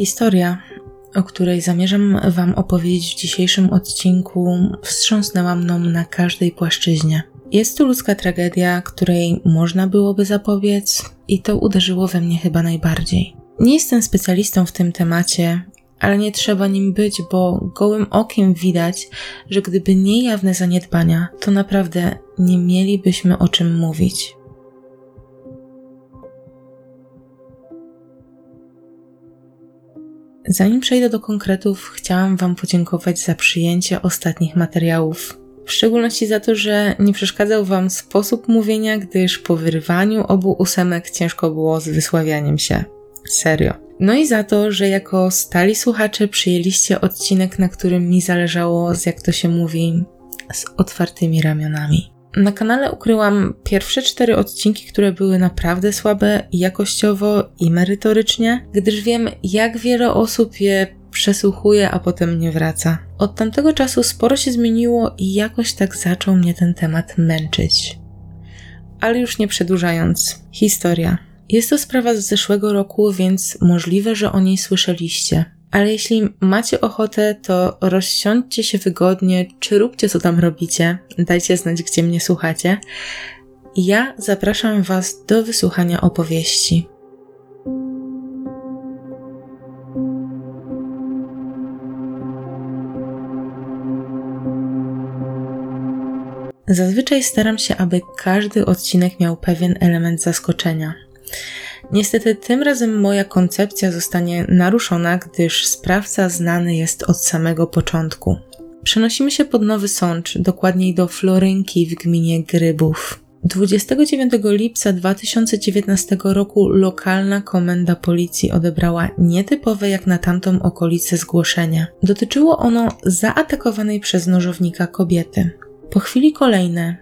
Historia, o której zamierzam Wam opowiedzieć w dzisiejszym odcinku, wstrząsnęła mną na każdej płaszczyźnie. Jest to ludzka tragedia, której można byłoby zapobiec, i to uderzyło we mnie chyba najbardziej. Nie jestem specjalistą w tym temacie, ale nie trzeba nim być, bo gołym okiem widać, że gdyby nie jawne zaniedbania, to naprawdę nie mielibyśmy o czym mówić. Zanim przejdę do konkretów, chciałam Wam podziękować za przyjęcie ostatnich materiałów. W szczególności za to, że nie przeszkadzał Wam sposób mówienia, gdyż po wyrwaniu obu ósemek ciężko było z wysławianiem się. Serio. No i za to, że jako stali słuchacze przyjęliście odcinek, na którym mi zależało, z jak to się mówi, z otwartymi ramionami. Na kanale ukryłam pierwsze cztery odcinki, które były naprawdę słabe jakościowo i merytorycznie, gdyż wiem, jak wiele osób je przesłuchuje, a potem nie wraca. Od tamtego czasu sporo się zmieniło i jakoś tak zaczął mnie ten temat męczyć. Ale już nie przedłużając, historia. Jest to sprawa z zeszłego roku, więc możliwe, że o niej słyszeliście. Ale jeśli macie ochotę, to rozsiądźcie się wygodnie, czy róbcie co tam robicie, dajcie znać, gdzie mnie słuchacie. Ja zapraszam Was do wysłuchania opowieści. Zazwyczaj staram się, aby każdy odcinek miał pewien element zaskoczenia. Niestety tym razem moja koncepcja zostanie naruszona, gdyż sprawca znany jest od samego początku. Przenosimy się pod Nowy Sącz, dokładniej do Florynki w gminie Grybów. 29 lipca 2019 roku lokalna komenda policji odebrała nietypowe jak na tamtą okolicę zgłoszenie. Dotyczyło ono zaatakowanej przez nożownika kobiety. Po chwili kolejne,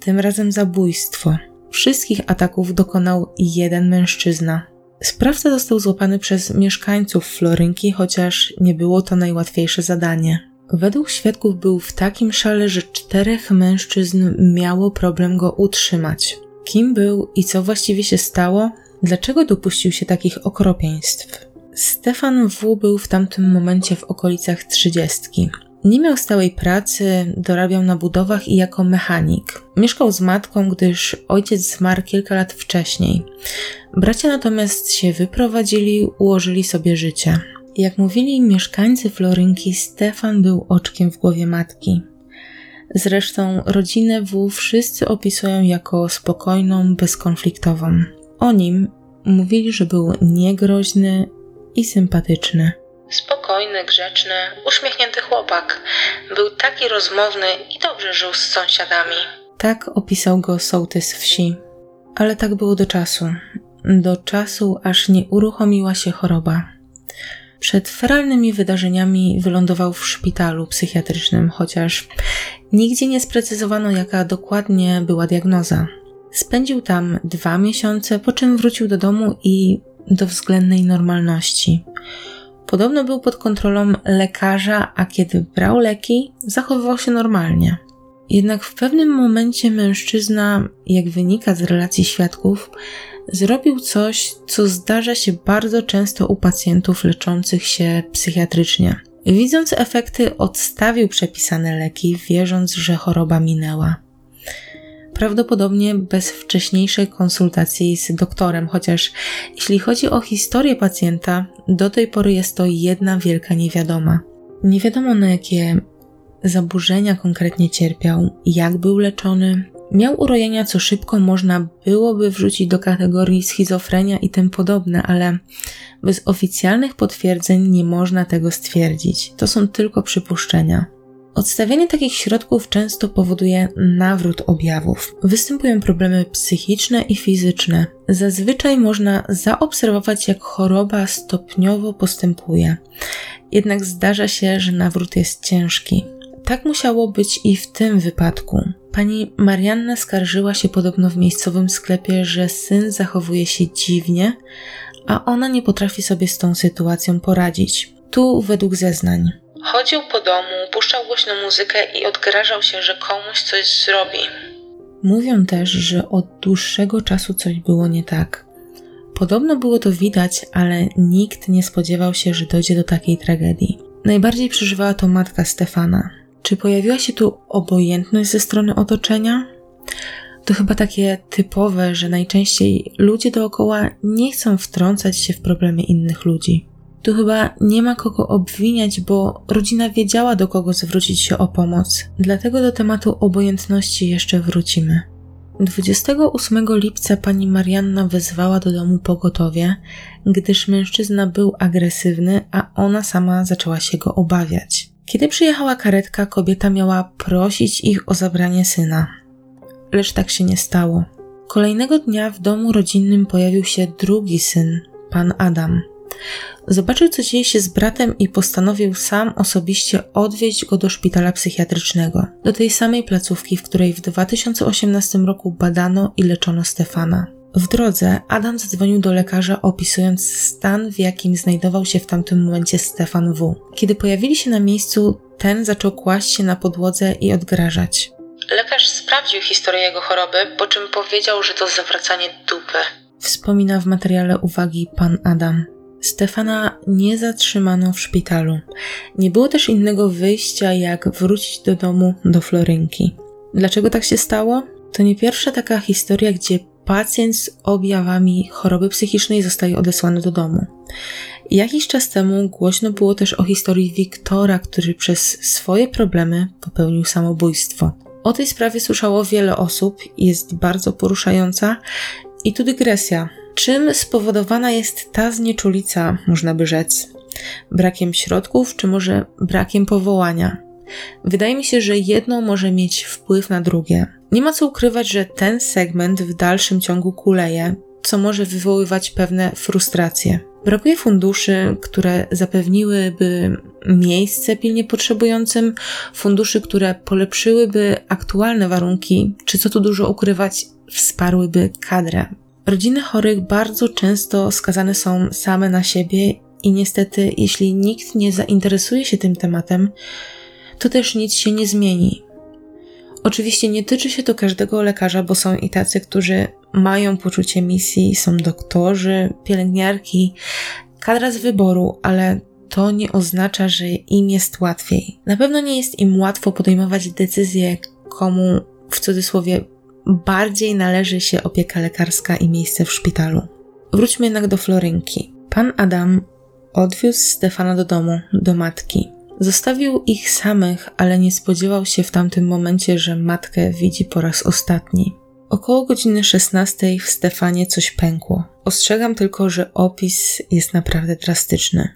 tym razem zabójstwo. Wszystkich ataków dokonał jeden mężczyzna. Sprawca został złapany przez mieszkańców Florynki, chociaż nie było to najłatwiejsze zadanie. Według świadków był w takim szale, że czterech mężczyzn miało problem go utrzymać. Kim był i co właściwie się stało? Dlaczego dopuścił się takich okropieństw? Stefan W. był w tamtym momencie w okolicach trzydziestki. Nie miał stałej pracy, dorabiał na budowach i jako mechanik. Mieszkał z matką, gdyż ojciec zmarł kilka lat wcześniej. Bracia natomiast się wyprowadzili, ułożyli sobie życie. Jak mówili mieszkańcy Florynki, Stefan był oczkiem w głowie matki. Zresztą rodzinę W wszyscy opisują jako spokojną, bezkonfliktową. O nim mówili, że był niegroźny i sympatyczny. Spokojny, grzeczny, uśmiechnięty chłopak. Był taki rozmowny i dobrze żył z sąsiadami. Tak opisał go sołtys wsi. Ale tak było do czasu. Do czasu, aż nie uruchomiła się choroba. Przed feralnymi wydarzeniami wylądował w szpitalu psychiatrycznym, chociaż nigdzie nie sprecyzowano, jaka dokładnie była diagnoza. Spędził tam dwa miesiące, po czym wrócił do domu i do względnej normalności. Podobno był pod kontrolą lekarza, a kiedy brał leki, zachowywał się normalnie. Jednak w pewnym momencie mężczyzna, jak wynika z relacji świadków, zrobił coś, co zdarza się bardzo często u pacjentów leczących się psychiatrycznie. Widząc efekty, odstawił przepisane leki, wierząc, że choroba minęła prawdopodobnie bez wcześniejszej konsultacji z doktorem, chociaż jeśli chodzi o historię pacjenta, do tej pory jest to jedna wielka niewiadoma. Nie wiadomo na jakie zaburzenia konkretnie cierpiał, jak był leczony. Miał urojenia, co szybko można byłoby wrzucić do kategorii schizofrenia i tym podobne, ale bez oficjalnych potwierdzeń nie można tego stwierdzić. To są tylko przypuszczenia. Odstawianie takich środków często powoduje nawrót objawów. Występują problemy psychiczne i fizyczne. Zazwyczaj można zaobserwować, jak choroba stopniowo postępuje. Jednak zdarza się, że nawrót jest ciężki. Tak musiało być i w tym wypadku. Pani Marianna skarżyła się podobno w miejscowym sklepie, że syn zachowuje się dziwnie, a ona nie potrafi sobie z tą sytuacją poradzić. Tu według zeznań. Chodził po domu, puszczał głośną muzykę i odgrażał się, że komuś coś zrobi. Mówią też, że od dłuższego czasu coś było nie tak. Podobno było to widać, ale nikt nie spodziewał się, że dojdzie do takiej tragedii. Najbardziej przeżywała to matka Stefana. Czy pojawiła się tu obojętność ze strony otoczenia? To chyba takie typowe, że najczęściej ludzie dookoła nie chcą wtrącać się w problemy innych ludzi. Tu chyba nie ma kogo obwiniać, bo rodzina wiedziała, do kogo zwrócić się o pomoc. Dlatego do tematu obojętności jeszcze wrócimy. 28 lipca pani Marianna wezwała do domu pogotowie, gdyż mężczyzna był agresywny, a ona sama zaczęła się go obawiać. Kiedy przyjechała karetka, kobieta miała prosić ich o zabranie syna. Lecz tak się nie stało. Kolejnego dnia w domu rodzinnym pojawił się drugi syn, pan Adam. Zobaczył, co dzieje się z bratem i postanowił sam osobiście odwieźć go do szpitala psychiatrycznego, do tej samej placówki, w której w 2018 roku badano i leczono Stefana. W drodze Adam zadzwonił do lekarza opisując stan, w jakim znajdował się w tamtym momencie Stefan W. Kiedy pojawili się na miejscu, ten zaczął kłaść się na podłodze i odgrażać. Lekarz sprawdził historię jego choroby, po czym powiedział, że to zawracanie dupy. Wspomina w materiale uwagi pan Adam. Stefana nie zatrzymano w szpitalu. Nie było też innego wyjścia, jak wrócić do domu do Florynki. Dlaczego tak się stało? To nie pierwsza taka historia, gdzie pacjent z objawami choroby psychicznej zostaje odesłany do domu. Jakiś czas temu głośno było też o historii Wiktora, który przez swoje problemy popełnił samobójstwo. O tej sprawie słyszało wiele osób, jest bardzo poruszająca i tu dygresja. Czym spowodowana jest ta znieczulica, można by rzec? Brakiem środków, czy może brakiem powołania? Wydaje mi się, że jedno może mieć wpływ na drugie. Nie ma co ukrywać, że ten segment w dalszym ciągu kuleje, co może wywoływać pewne frustracje. Brakuje funduszy, które zapewniłyby miejsce pilnie potrzebującym, funduszy, które polepszyłyby aktualne warunki, czy co tu dużo ukrywać, wsparłyby kadrę. Rodziny chorych bardzo często skazane są same na siebie i niestety, jeśli nikt nie zainteresuje się tym tematem, to też nic się nie zmieni. Oczywiście nie tyczy się to każdego lekarza, bo są i tacy, którzy mają poczucie misji, są doktorzy, pielęgniarki, kadra z wyboru, ale to nie oznacza, że im jest łatwiej. Na pewno nie jest im łatwo podejmować decyzje, komu w cudzysłowie bardziej należy się opieka lekarska i miejsce w szpitalu. Wróćmy jednak do Florynki. Pan Adam odwiózł Stefana do domu, do matki. Zostawił ich samych, ale nie spodziewał się w tamtym momencie, że matkę widzi po raz ostatni. Około godziny 16 w Stefanie coś pękło. Ostrzegam tylko, że opis jest naprawdę drastyczny.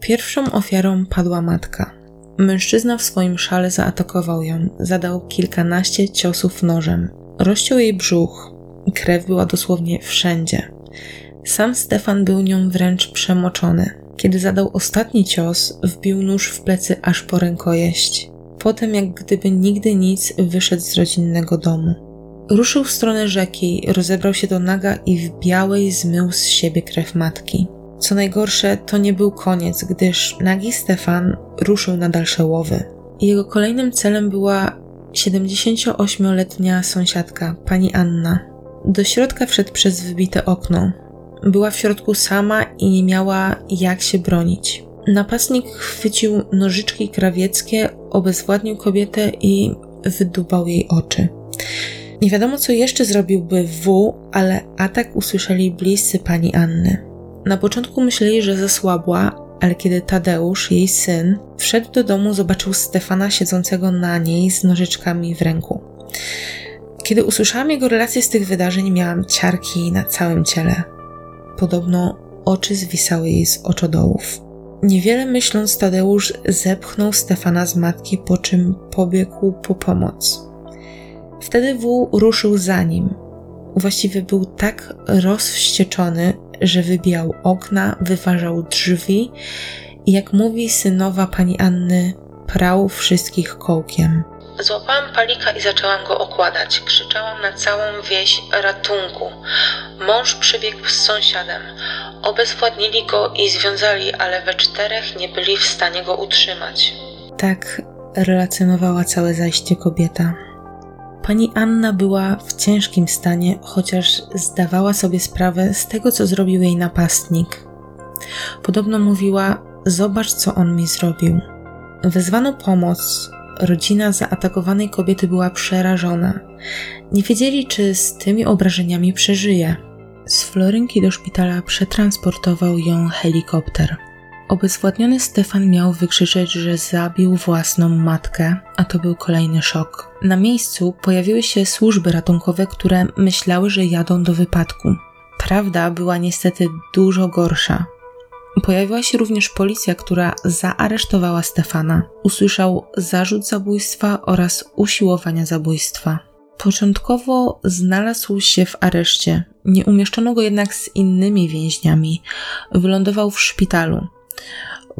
Pierwszą ofiarą padła matka. Mężczyzna w swoim szale zaatakował ją, zadał kilkanaście ciosów nożem. Rozciął jej brzuch, krew była dosłownie wszędzie. Sam Stefan był nią wręcz przemoczony. Kiedy zadał ostatni cios, wbił nóż w plecy aż po rękojeść. Potem, jak gdyby nigdy nic, wyszedł z rodzinnego domu. Ruszył w stronę rzeki, rozebrał się do naga i w białej zmył z siebie krew matki. Co najgorsze, to nie był koniec, gdyż nagi Stefan ruszył na dalsze łowy. Jego kolejnym celem była 78-letnia sąsiadka, pani Anna. Do środka wszedł przez wybite okno. Była w środku sama i nie miała jak się bronić. Napastnik chwycił nożyczki krawieckie, obezwładnił kobietę i wydubał jej oczy. Nie wiadomo, co jeszcze zrobiłby W, ale atak usłyszeli bliscy pani Anny. Na początku myśleli, że zasłabła, ale kiedy Tadeusz, jej syn, wszedł do domu, zobaczył Stefana siedzącego na niej z nożyczkami w ręku. Kiedy usłyszałam jego relacje z tych wydarzeń, miałam ciarki na całym ciele. Podobno oczy zwisały jej z oczodołów. Niewiele myśląc, Tadeusz zepchnął Stefana z matki, po czym pobiegł po pomoc. Wtedy W ruszył za nim. Właściwie był tak rozwścieczony, że wybijał okna, wyważał drzwi i jak mówi synowa pani Anny, prał wszystkich kołkiem. Złapałam palika i zaczęłam go okładać. Krzyczałam na całą wieś ratunku. Mąż przybiegł z sąsiadem. Obezwładnili go i związali, ale we czterech nie byli w stanie go utrzymać. Tak relacjonowała całe zajście kobieta. Pani Anna była w ciężkim stanie, chociaż zdawała sobie sprawę z tego, co zrobił jej napastnik. Podobno mówiła: Zobacz, co on mi zrobił. Wezwano pomoc. Rodzina zaatakowanej kobiety była przerażona. Nie wiedzieli, czy z tymi obrażeniami przeżyje. Z Florynki do szpitala przetransportował ją helikopter. Obezwładniony Stefan miał wykrzyczeć, że zabił własną matkę, a to był kolejny szok. Na miejscu pojawiły się służby ratunkowe, które myślały, że jadą do wypadku. Prawda była niestety dużo gorsza. Pojawiła się również policja, która zaaresztowała Stefana. Usłyszał zarzut zabójstwa oraz usiłowania zabójstwa. Początkowo znalazł się w areszcie. Nie umieszczono go jednak z innymi więźniami. Wylądował w szpitalu.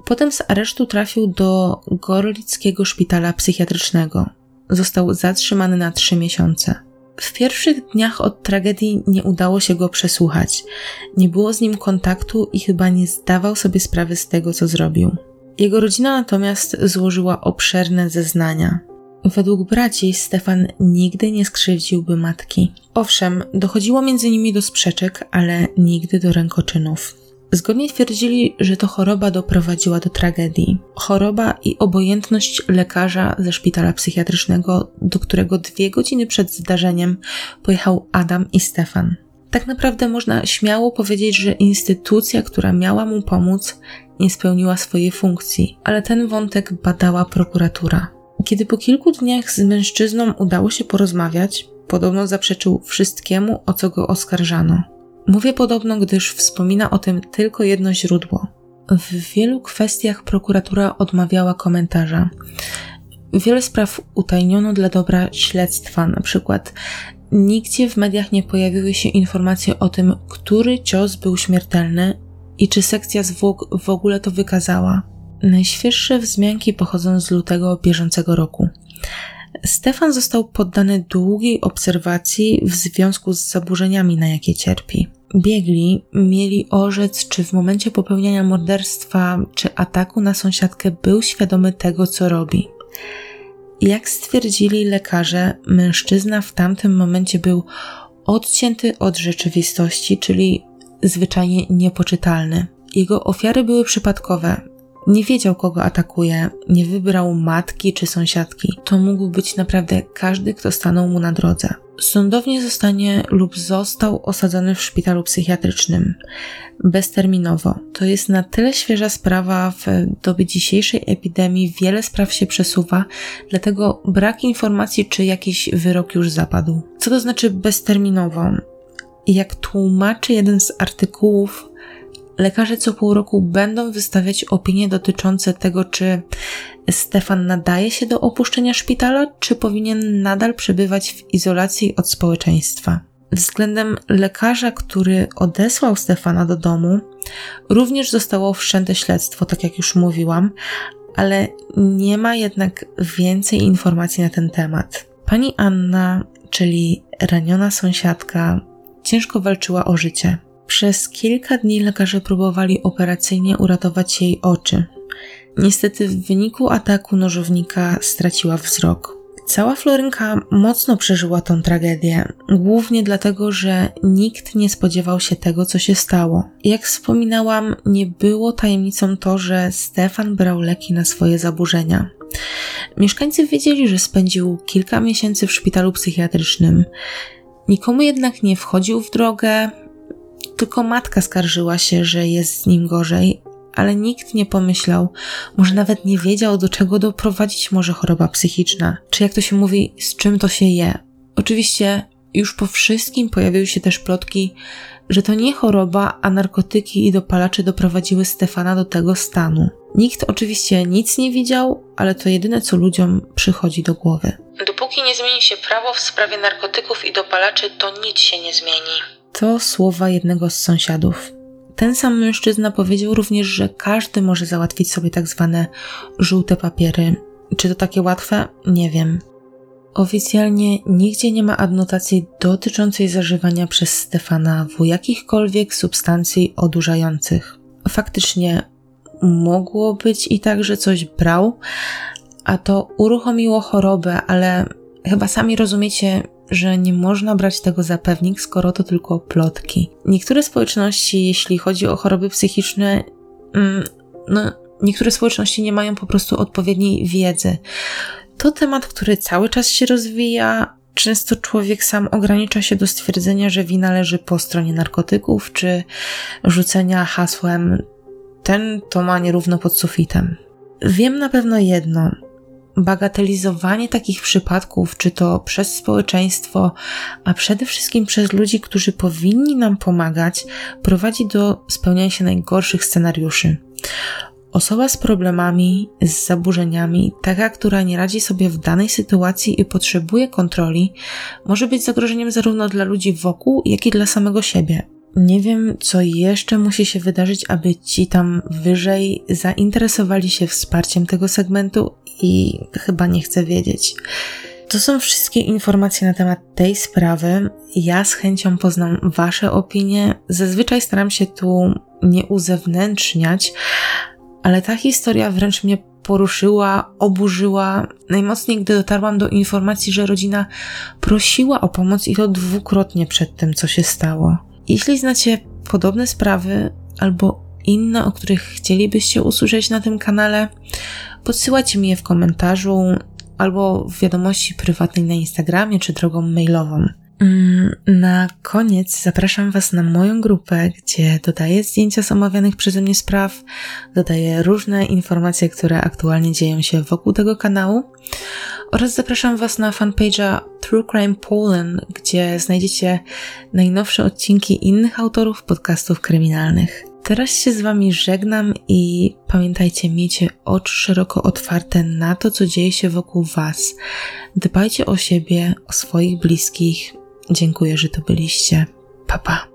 Potem z aresztu trafił do Gorlickiego Szpitala Psychiatrycznego. Został zatrzymany na trzy miesiące. W pierwszych dniach od tragedii nie udało się go przesłuchać. Nie było z nim kontaktu i chyba nie zdawał sobie sprawy z tego, co zrobił. Jego rodzina natomiast złożyła obszerne zeznania. Według braci Stefan nigdy nie skrzywdziłby matki. Owszem, dochodziło między nimi do sprzeczek, ale nigdy do rękoczynów. Zgodnie twierdzili, że to choroba doprowadziła do tragedii. Choroba i obojętność lekarza ze szpitala psychiatrycznego, do którego dwie godziny przed zdarzeniem pojechał Adam i Stefan. Tak naprawdę można śmiało powiedzieć, że instytucja, która miała mu pomóc, nie spełniła swojej funkcji, ale ten wątek badała prokuratura. Kiedy po kilku dniach z mężczyzną udało się porozmawiać, podobno zaprzeczył wszystkiemu, o co go oskarżano. Mówię podobno, gdyż wspomina o tym tylko jedno źródło. W wielu kwestiach prokuratura odmawiała komentarza. Wiele spraw utajniono dla dobra śledztwa, na przykład nigdzie w mediach nie pojawiły się informacje o tym, który cios był śmiertelny i czy sekcja zwłok w ogóle to wykazała. Najświeższe wzmianki pochodzą z lutego bieżącego roku. Stefan został poddany długiej obserwacji w związku z zaburzeniami, na jakie cierpi. Biegli mieli orzec, czy w momencie popełniania morderstwa czy ataku na sąsiadkę był świadomy tego, co robi. Jak stwierdzili lekarze, mężczyzna w tamtym momencie był odcięty od rzeczywistości, czyli zwyczajnie niepoczytalny. Jego ofiary były przypadkowe, nie wiedział, kogo atakuje, nie wybrał matki czy sąsiadki. To mógł być naprawdę każdy, kto stanął mu na drodze. Sądownie zostanie lub został osadzony w szpitalu psychiatrycznym bezterminowo. To jest na tyle świeża sprawa w dobie dzisiejszej epidemii, wiele spraw się przesuwa, dlatego brak informacji, czy jakiś wyrok już zapadł. Co to znaczy bezterminowo? Jak tłumaczy jeden z artykułów lekarze co pół roku będą wystawiać opinie dotyczące tego, czy Stefan nadaje się do opuszczenia szpitala, czy powinien nadal przebywać w izolacji od społeczeństwa. Względem lekarza, który odesłał Stefana do domu, również zostało wszczęte śledztwo, tak jak już mówiłam, ale nie ma jednak więcej informacji na ten temat. Pani Anna, czyli raniona sąsiadka, ciężko walczyła o życie. Przez kilka dni lekarze próbowali operacyjnie uratować jej oczy. Niestety w wyniku ataku nożownika straciła wzrok. Cała Florynka mocno przeżyła tą tragedię, głównie dlatego, że nikt nie spodziewał się tego, co się stało. Jak wspominałam, nie było tajemnicą to, że Stefan brał leki na swoje zaburzenia. Mieszkańcy wiedzieli, że spędził kilka miesięcy w szpitalu psychiatrycznym. Nikomu jednak nie wchodził w drogę, tylko matka skarżyła się, że jest z nim gorzej, ale nikt nie pomyślał, może nawet nie wiedział, do czego doprowadzić może choroba psychiczna, czy jak to się mówi, z czym to się je. Oczywiście już po wszystkim pojawiły się też plotki, że to nie choroba, a narkotyki i dopalacze doprowadziły Stefana do tego stanu. Nikt oczywiście nic nie widział, ale to jedyne, co ludziom przychodzi do głowy. Dopóki nie zmieni się prawo w sprawie narkotyków i dopalaczy, to nic się nie zmieni. To słowa jednego z sąsiadów. Ten sam mężczyzna powiedział również, że każdy może załatwić sobie tak zwane żółte papiery. Czy to takie łatwe? Nie wiem. Oficjalnie nigdzie nie ma adnotacji dotyczącej zażywania przez Stefana w jakichkolwiek substancji odurzających. Faktycznie mogło być i tak, że coś brał, a to uruchomiło chorobę, ale chyba sami rozumiecie, że nie można brać tego za pewnik, skoro to tylko plotki. Niektóre społeczności, jeśli chodzi o choroby psychiczne, mm, no, niektóre społeczności nie mają po prostu odpowiedniej wiedzy. To temat, który cały czas się rozwija. Często człowiek sam ogranicza się do stwierdzenia, że wina leży po stronie narkotyków, czy rzucenia hasłem ten to ma nierówno pod sufitem. Wiem na pewno jedno. Bagatelizowanie takich przypadków, czy to przez społeczeństwo, a przede wszystkim przez ludzi, którzy powinni nam pomagać, prowadzi do spełniania się najgorszych scenariuszy. Osoba z problemami, z zaburzeniami, taka, która nie radzi sobie w danej sytuacji i potrzebuje kontroli, może być zagrożeniem zarówno dla ludzi wokół, jak i dla samego siebie. Nie wiem, co jeszcze musi się wydarzyć, aby ci tam wyżej zainteresowali się wsparciem tego segmentu i chyba nie chcę wiedzieć. To są wszystkie informacje na temat tej sprawy. Ja z chęcią poznam Wasze opinie. Zazwyczaj staram się tu nie uzewnętrzniać, ale ta historia wręcz mnie poruszyła, oburzyła. Najmocniej, gdy dotarłam do informacji, że rodzina prosiła o pomoc i to dwukrotnie przed tym, co się stało. Jeśli znacie podobne sprawy albo inne, o których chcielibyście usłyszeć na tym kanale, podsyłajcie mi je w komentarzu albo w wiadomości prywatnej na Instagramie czy drogą mailową. Mm, na koniec zapraszam Was na moją grupę, gdzie dodaję zdjęcia z omawianych przeze mnie spraw, dodaję różne informacje, które aktualnie dzieją się wokół tego kanału oraz zapraszam Was na fanpage'a True Crime Poland, gdzie znajdziecie najnowsze odcinki innych autorów podcastów kryminalnych. Teraz się z Wami żegnam i pamiętajcie, miejcie oczy szeroko otwarte na to, co dzieje się wokół Was. Dbajcie o siebie, o swoich bliskich. Dziękuję, że to byliście. Pa, pa.